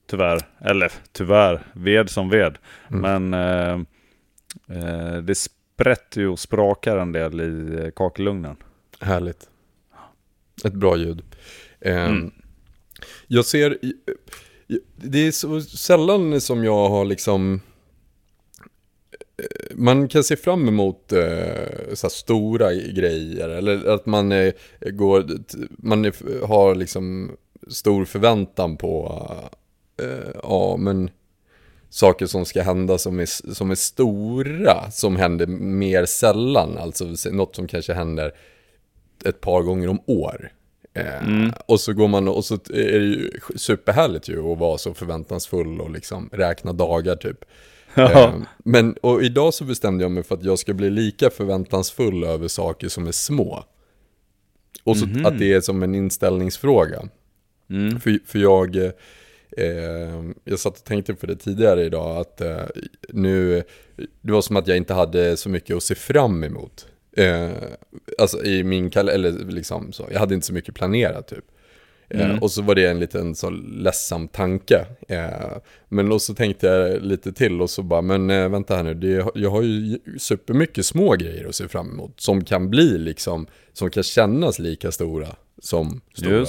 Tyvärr. Eller tyvärr, ved som ved. Men eh, eh, det sprätter ju och sprakar en del i eh, kakelugnen. Härligt. Ett bra ljud. Eh, Mm. Jag ser, det är så sällan som jag har liksom, eh, man kan se fram emot eh, så stora grejer, eller att man eh, går, man är, har liksom stor förväntan på, eh, ja men saker som ska hända som är, som är stora, som händer mer sällan, alltså något som kanske händer ett par gånger om år. Eh, Och så går man och så är det ju superhärligt ju att vara så förväntansfull och liksom räkna dagar typ. Eh, men och idag så bestämde jag mig för att jag ska bli lika förväntansfull över saker som är små. Och så att det är som en inställningsfråga. Mm. För, för jag, eh, jag satt och tänkte på det tidigare idag att eh, nu, det var som att jag inte hade så mycket att se fram emot. Eh, alltså i min kalender, eller liksom så, jag hade inte så mycket planerat typ. Eh, och så var det en liten så ledsam tanke. Eh, men och så tänkte jag lite till och så bara, men eh, vänta här nu, det, jag har ju supermycket små grejer att se fram emot. Som kan bli liksom, som kan kännas lika stora som stora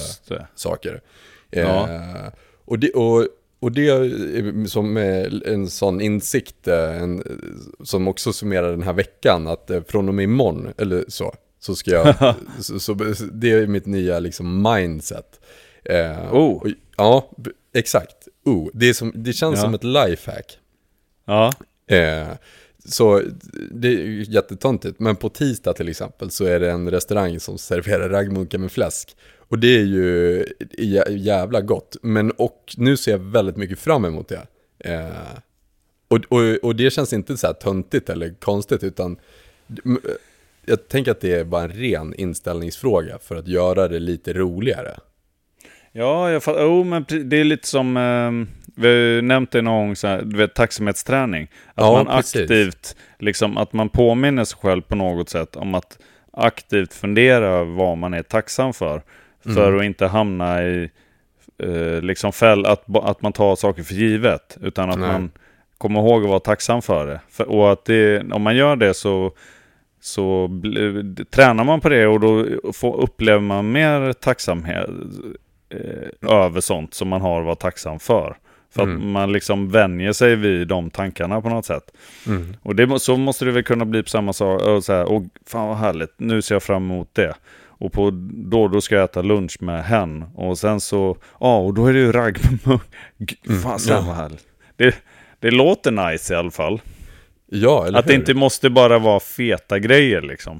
saker. Ja. Och, det, och, och det som en sån insikt en, som också summerar den här veckan, att från och med imorgon, eller så, så ska jag, så, så, det är mitt nya liksom mindset. Eh, Oh. och, ja, exakt. Oh, det, som, det känns Ja. som ett lifehack. Ja. Eh, så det är ju jättetöntigt, men på tisdag till exempel så är det en restaurang som serverar raggmunkar med fläsk. Och det är ju jä- jävla gott. Men och nu ser jag väldigt mycket fram emot det. Eh, och, och, och det känns inte så här töntigt eller konstigt, utan jag tänker att det är bara en ren inställningsfråga för att göra det lite roligare. Ja, jag fattar. Oh, men det är lite som... ehm, vi har ju nämnt det någon gång, så här, du vet tacksamhetsträning. Att Ja, man precis. aktivt, liksom att man påminner sig själv på något sätt om att aktivt fundera vad man är tacksam för. För Mm. att inte hamna i eh, liksom fäll, att, att man tar saker för givet. Utan att Nej. man kommer ihåg att vara tacksam för det. För, och att det, om man gör det så, så tränar man på det och då får, upplever man mer tacksamhet eh, över sånt som man har att vara tacksam för. För att Mm. man liksom vänjer sig vid de tankarna på något sätt. Mm. Och det, så måste det väl kunna bli på samma sak. Och så här, och fan vad härligt, nu ser jag fram emot det. Och på, då, då ska jag äta lunch med hen. Och sen så, ja, och då är det ju ragg med. G- Fan Ja. vad härligt. Det, det låter nice i alla fall. Ja, eller Att det hur? inte måste bara vara feta grejer liksom.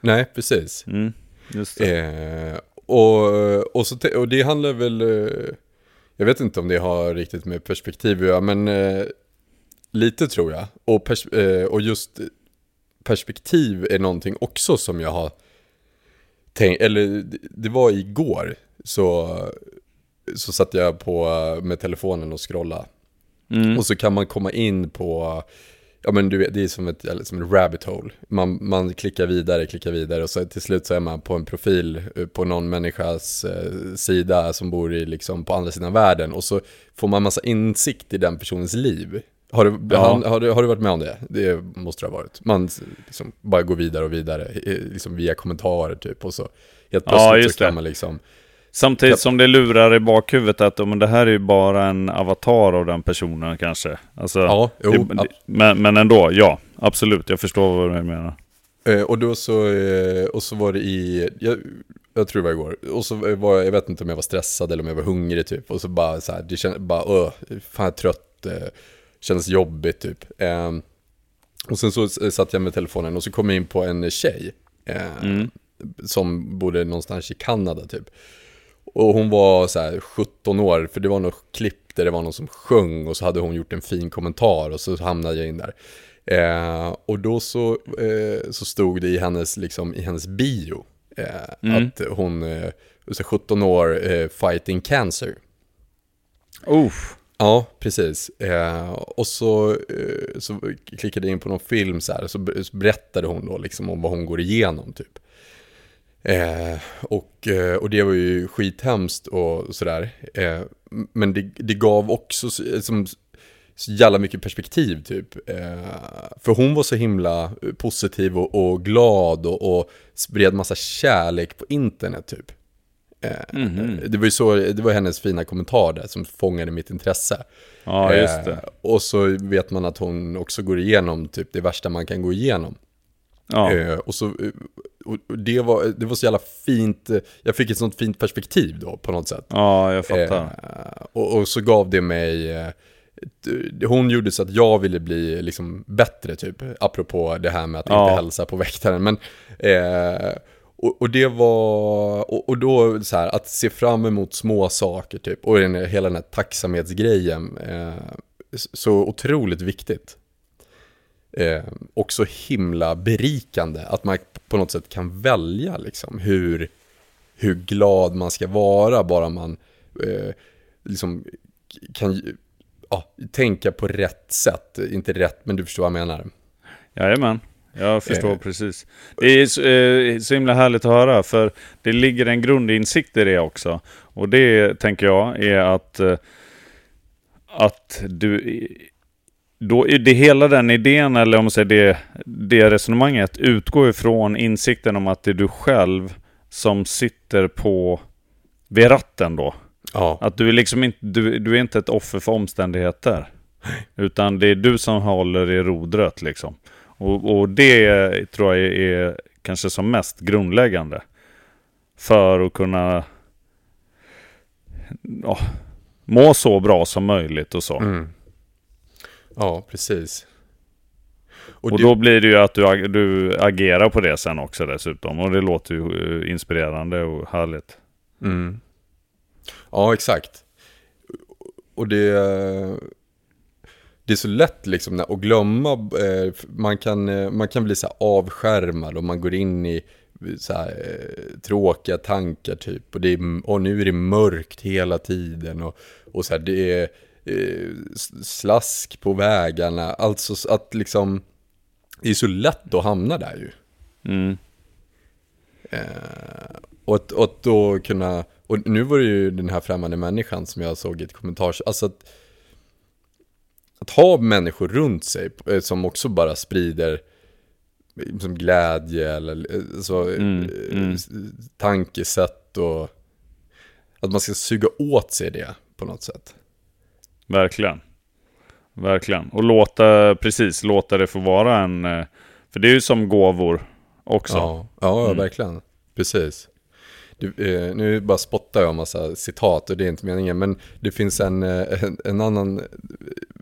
Nej, precis. Mm, just det. Eh, och, och, så, och det handlar väl, eh, jag vet inte om det har riktigt med perspektiv att göra, men eh, lite tror jag. Och, pers- eh, och just perspektiv är någonting också som jag har tänkt, eller det- det var igår, så, så satt jag på med telefonen och scrollade. Mm. Och så kan man komma in på, ja men du vet, det är som ett, som ett rabbit hole. Man, man klickar vidare, klickar vidare och så till slut så är man på en profil eh, på någon människas eh, sida som bor i, liksom, på andra sidan världen. Och så får man massa insikt i den personens liv. Har du, Ja. har, har, du, har du varit med om det? Det måste det ha varit. Man liksom bara går vidare och vidare, eh, liksom via kommentarer typ. Och så helt Ja, plötsligt just så kan man liksom, Samtidigt som det lurar i bakhuvudet att men det här är ju bara en avatar av den personen kanske. Alltså, ja, jo, det, men, men ändå, ja. Absolut, jag förstår vad du menar. Eh, och då så, eh, och så var det i, jag, jag tror det var igår, och så var jag, jag vet inte om jag var stressad eller om jag var hungrig typ, och så bara så här, det kändes bara, öh, fan jag är trött, eh, kändes jobbigt typ. Eh, och sen så satt jag med telefonen och så kom jag in på en tjej, eh, Mm. som bodde någonstans i Kanada typ. Och hon var så här 17 år, för det var något klipp där det var någon som sjöng och så hade hon gjort en fin kommentar och så hamnade jag in där. Eh, och då så, eh, så stod det i hennes, liksom, i hennes bio eh, Mm. att hon, eh, så 17 år, eh, fighting cancer. Uff. Ja, precis. Eh, och så, eh, så klickade jag in på någon film så här, så berättade hon då liksom om vad hon går igenom typ. Eh, och, eh, och det var ju skithemskt och sådär. Eh, men det, det gav också så- som, så jävla mycket perspektiv typ. Eh, för hon var så himla positiv och, och glad och, och spred massa kärlek på internet typ. Eh, Mhm. Det var ju så, det var hennes fina kommentar där som fångade mitt intresse. Ja, just Eh, det. och så vet man att hon också går igenom typ det värsta man kan gå igenom. Ja. Eh, och så, eh, och det, var, det var så jävla fint, jag fick ett sånt fint perspektiv då på något sätt. ja, jag fattar. Eh, och, och så gav det mig, eh, hon gjorde så att jag ville bli liksom bättre typ, apropå det här med att Ja. inte hälsa på väktaren. Men, eh, och, och det var, och, och då så här, att se fram emot små saker typ, och den, hela den här tacksamhetsgrejen, eh, så otroligt viktigt. Eh, och så himla berikande, att man på något sätt kan välja liksom hur, hur glad man ska vara, bara man eh, liksom kan ja, tänka på rätt sätt. Inte rätt, men du förstår vad jag menar. Jajamän, jag förstår Eh. precis. Det är så, eh, så himla härligt att höra, för det ligger en grundinsikt i det också. Och det tänker jag är att, eh, att du... Då är det hela den idén, eller om man säger det, det resonemanget, utgår ifrån insikten om att det är du själv som sitter på vid ratten då. Ja, Att du är liksom inte, du, du är inte ett offer för omständigheter. Utan det är du som håller i rodret liksom. Och, och det tror jag är, är kanske som mest grundläggande. För att kunna ja, må så bra som möjligt och så. mm. Ja precis. Och, Och du, då blir det ju att du, du agerar på det sen också dessutom. Och det låter ju eh, inspirerande och härligt. mm. Ja, exakt. Och det, det är så lätt liksom att glömma, eh, man kan, eh, man kan bli så avskärmad och man går in i så här, tråkiga tankar typ. Och, det är, och nu är det mörkt hela tiden och, och så här, det är, slask på vägarna. Alltså så att liksom, det är så lätt att hamna där ju. Mm. Eh, och, att, och att då kunna, och nu var det ju den här främmande människan som jag såg i ett kommentar, alltså att, att ha människor runt sig eh, som också bara sprider som glädje eller eh, så, Mm, eh, mm. tankesätt och att man ska suga åt sig det på något sätt. Verkligen. Verkligen. Och låta, precis, låta det få vara en... eh, För det är ju som gåvor också. Ja, ja Mm. verkligen. Precis. Du, eh, nu bara spottar jag en massa citat och det är inte meningen, men det finns en, eh, en, en annan,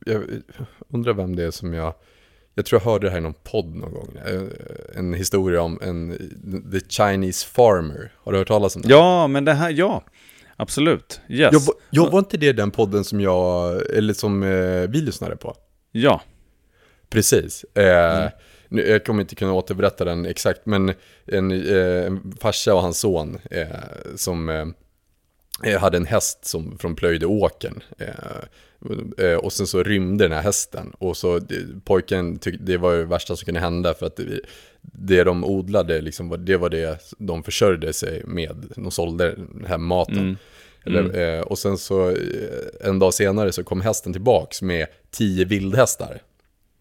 jag undrar vem det är som jag, jag tror jag hörde det här i någon podd någon gång, eh, en historia om en, the Chinese farmer, har du hört talas om det? Ja, men det här, ja. Absolut. Yes. Jag, var- jag var inte det den podden som jag, eller som eh, vi lyssnade på? Ja. Precis. Eh, nu, jag kommer inte kunna återberätta den exakt, men en, eh, en farsa och hans son eh, som eh, hade en häst som från plöjde åken. Eh, eh, och sen så rymde den här hästen. Och så pojken tyckte det var det värsta som kunde hända för att det, det de odlade, liksom, det var det de försörjde sig med. De sålde den här maten. Mm. Eller, eh, och sen så en dag senare så kom hästen tillbaks med tio vildhästar.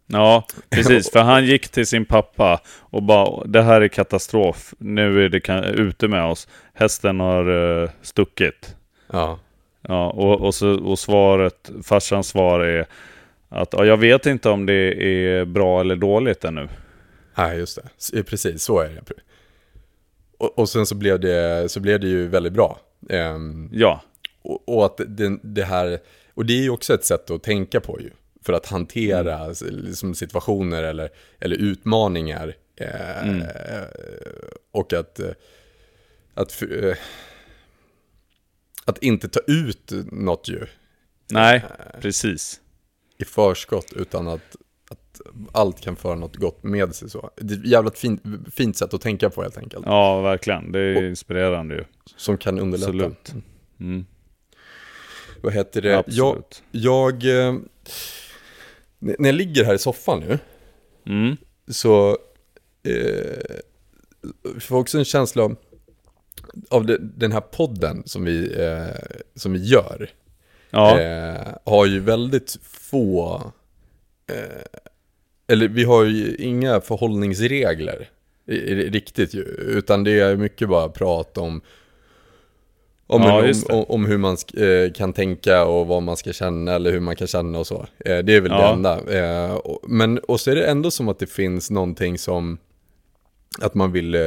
Ja, precis. För han gick till sin pappa och bara det här är katastrof. Nu är det ute med oss. Hästen har eh, stuckit. Ja. Ja, och, och, så, och svaret, farsans svar är att ja, jag vet inte om det är bra eller dåligt ännu. Nej, just det. Precis, så är det. Och, och sen så blev det, så blev det ju väldigt bra. Ehm, Ja, och, och att det, det här, och det är ju också ett sätt att tänka på ju. För att hantera Mm. liksom situationer eller, eller utmaningar. Eh, Mm. Och att, eh, att, eh, att inte ta ut något ju nej, precis. i förskott utan att, att allt kan föra något gott med sig. Så. Det är ett jävligt fint, fint sätt att tänka på helt enkelt. Ja, verkligen. Det är inspirerande ju. Som kan underlätta. Absolut. Mm, Vad heter det? Jag, absolut. jag, eh, n- när jag ligger här i soffan nu Mm, så eh, får jag också en känsla av, av det, den här podden som vi, eh, som vi gör. ja, Eh, har ju väldigt få, eh, eller vi har ju inga förhållningsregler riktigt ju, utan det är mycket bara prat om om, Ja, det. om, om hur man eh, kan tänka och vad man ska känna eller hur man kan känna och så. Eh, det är väl det Ja. enda. Eh, och, men, och så är det ändå som att det finns någonting som att man vill eh,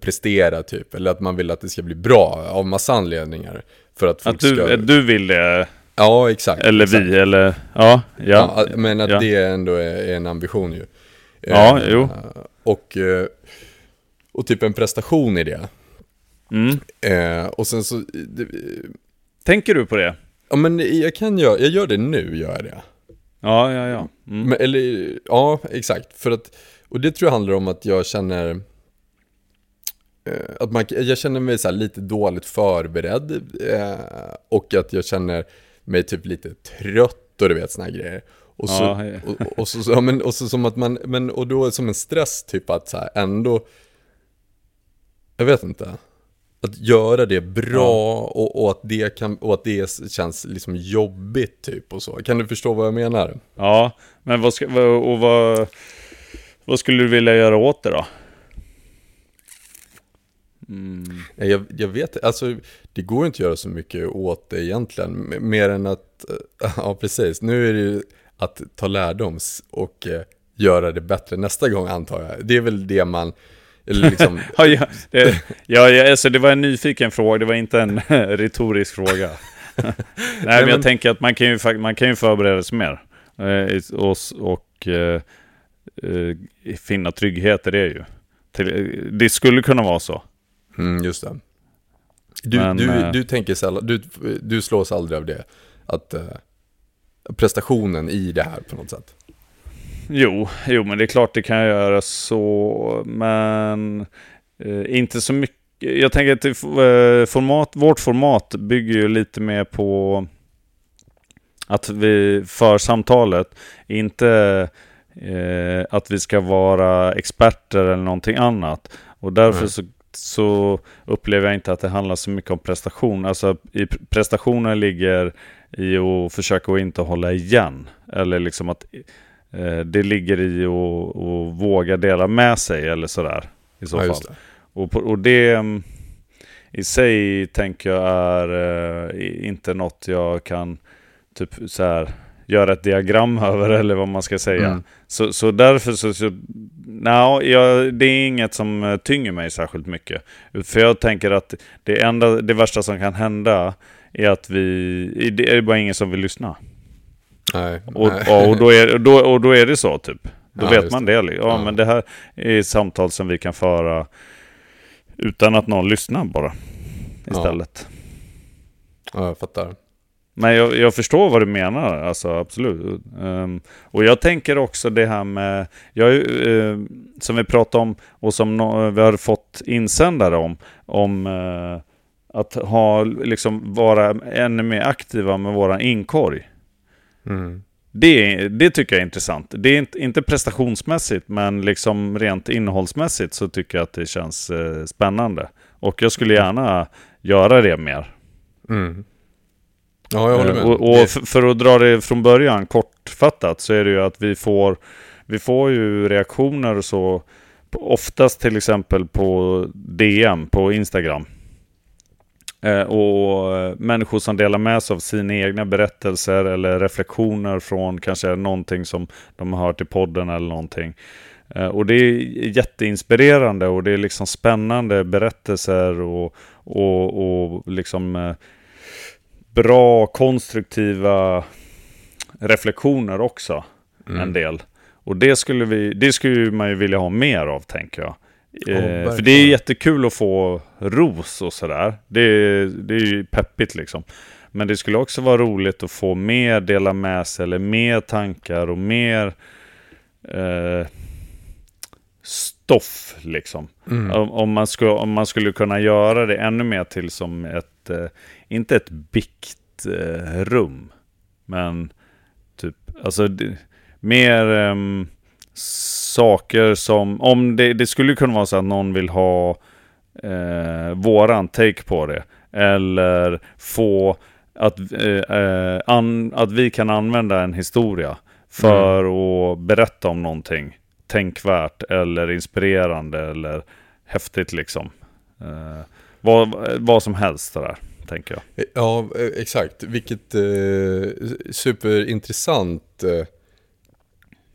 prestera typ, eller att man vill att det ska bli bra av massa anledningar. För att folk att du, ska... du vill det, Ja, exakt. eller exakt. vi, eller ja, ja. Ja, men att ja. det ändå är, är en ambition ju. Ja, Eh, jo. Och, eh, och typ en prestation i det. Mm. Eh, och sen så, det, Tänker du på det? ja men jag kan göra, jag gör det nu, gör jag det. Ja, ja, ja. Mm. Men, eller, ja, exakt. För att, och det tror jag handlar om att jag känner, eh, att man, jag känner mig så här lite dåligt förberedd. Eh, och att jag känner mig typ lite trött och du vet såna här grejer. Och så, Ja, ja. och, och, så, ja, men, och så som att man, men, och då som en stress typ att så här ändå, jag vet inte. Att göra det bra och, och, att det kan, och att det känns liksom jobbigt typ och så. Kan du förstå vad jag menar? Ja, men vad, ska, och vad, vad skulle du vilja göra åt det då? Mm. Ja, Jag, jag vet alltså det går inte att göra så mycket åt det egentligen. Mer än att, eh, ja precis, nu är det ju att ta lärdoms och eh, göra det bättre nästa gång antar jag. Det är väl det man, eller liksom, Ja, ja, det, ja, alltså det var en nyfiken fråga, det var inte en retorisk fråga. Nej, men jag tänker att man kan ju, man kan ju förbereda sig mer. Eh, och och eh, eh, finna trygghet i det ju. Det skulle kunna vara så. mm, just det. Du, Men, du, du tänker sällan, du, du slås aldrig av det. Att eh, prestationen i det här på något sätt. Jo, jo, men det är klart det kan jag göra så, men eh, inte så mycket. Jag tänker att eh, format, vårt format bygger ju lite mer på Att vi för samtalet, inte eh, att vi ska vara experter eller någonting annat. Och därför så, så upplever jag inte att det handlar så mycket om prestation. Alltså i prestationen ligger i att försöka att inte hålla igen. Eller liksom att det ligger i att, att våga dela med sig eller sådär. I så Ja, fall. Och, och det mm, i sig tänker jag är eh, inte något jag kan typ så här göra ett diagram över eller vad man ska säga. Mm. Så, så därför så, så no, jag, det är inget som eh, tynger mig särskilt mycket. För jag tänker att det, enda, det värsta som kan hända är att vi, det är bara ingen som vill lyssna. Nej, Och, nej. ja, och, då, är, då, och då är det så typ. Då Ja, vet man det. Ja, Ja. men det här är samtal som vi kan föra utan att någon lyssnar bara. Istället. ja, jag fattar. Men jag, jag förstår vad du menar, alltså absolut. Ehm, och jag tänker också det här med, jag, eh, som vi pratade om och som nå- vi har fått insändare om, om eh, att ha, liksom vara ännu mer aktiva med våran inkorg. Mm. Det, det tycker jag är intressant. Det är inte, inte prestationsmässigt, men liksom rent innehållsmässigt så tycker jag att det känns eh, spännande. Och jag skulle gärna göra det mer. Mm. Ja, jag håller med. Eh, Och, och f- för att dra det från början kortfattat så är det ju att vi får, vi får ju reaktioner och så, oftast till exempel på DM på Instagram. Eh, och människor som delar med sig av sina egna berättelser eller reflektioner från kanske någonting som de har hört i podden eller någonting. Eh, och det är jätteinspirerande och det är liksom spännande berättelser och, och, och liksom eh, bra konstruktiva reflektioner också. Mm. En del. Och det skulle, vi, det skulle man ju vilja ha mer av tänker jag. Eh, för det är jättekul att få ros och sådär. Det, det är ju peppigt liksom. Men det skulle också vara roligt att få mer dela med sig eller mer tankar och mer eh, stoff liksom. Mm. Om, om, man skulle, om man skulle kunna göra det ännu mer till som ett, eh, inte ett biktrum, eh, rum, men typ, alltså det, mer ehm, saker som, om det, det skulle kunna vara så att någon vill ha eh, våran take på det, eller få att, eh, eh, an, att vi kan använda en historia för att berätta om någonting tänkvärt eller inspirerande eller häftigt liksom. Eh, vad, vad som helst där, tänker jag. Ja, eh, exakt. Vilket eh, superintressant eh,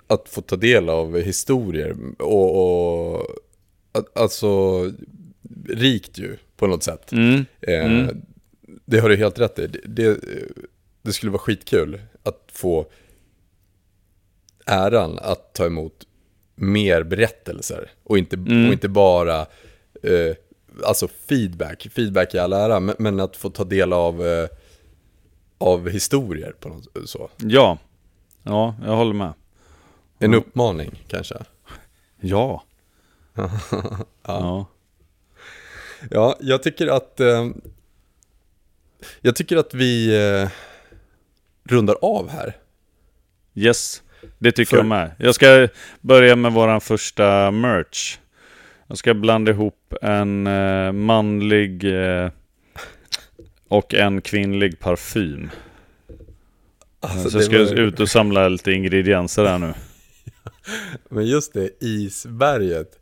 att få ta del av historier. Och, och alltså rikt ju på något sätt. Mm. Eh, Mm. Det har du helt rätt i. Det, det, det skulle vara skitkul att få äran att ta emot mer berättelser. Och inte, Mm. och inte bara eh, alltså feedback. Feedback i all ära, men, men att få ta del av, eh, av historier på något så. Ja. ja, jag håller med. En uppmaning kanske. Ja. ja. Ja, jag tycker att eh, jag tycker att vi eh, rundar av här. Yes, det tycker För- jag med. Jag ska börja med våran första merch. Jag ska blanda ihop en eh, manlig eh, och en kvinnlig parfym. Alltså, Så jag ska var- ut och samla lite ingredienser där nu. Men just det, isberget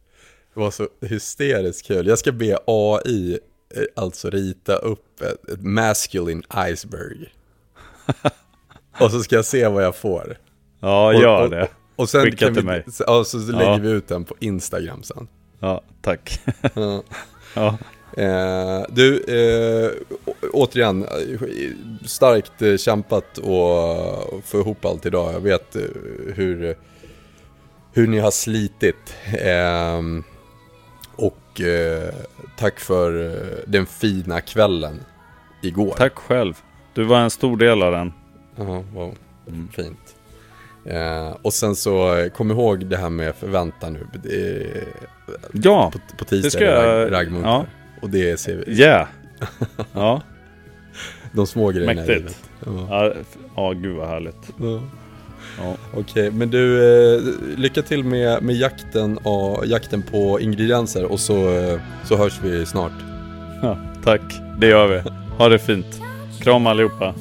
var så hysteriskt kul. Jag ska be AI eh, alltså rita upp ett, ett masculine iceberg. och så ska jag se vad jag får. Ja, och, gör och, det. Och sen Skicka kan till vi, mig. Ja, så lägger Ja. vi ut den på Instagram sen. Ja, tack. Ja. ja. Eh, du, eh, återigen, eh, starkt eh, kämpat och få ihop allt idag. Jag vet hur, hur ni har slitit. Eh, och eh, tack för eh, den fina kvällen igår. Tack själv. Du var en stor del av den. Ja, wow. Fint. Eh, och sen så, eh, kom ihåg det här med förväntan nu. Är, Ja, på, på tisdag det ska jag- rag, raggmunkar. ja. Och det ser vi. yeah. Ja, De små grejerna i Mäktigt. livet. Ja. Ja gud vad härligt. Ja. Ja. Okej, men du, eh, lycka till med, med jakten, och, jakten på ingredienser och så, eh, så hörs vi snart. Ja, tack, det gör vi. Ha det fint. Kram allihopa.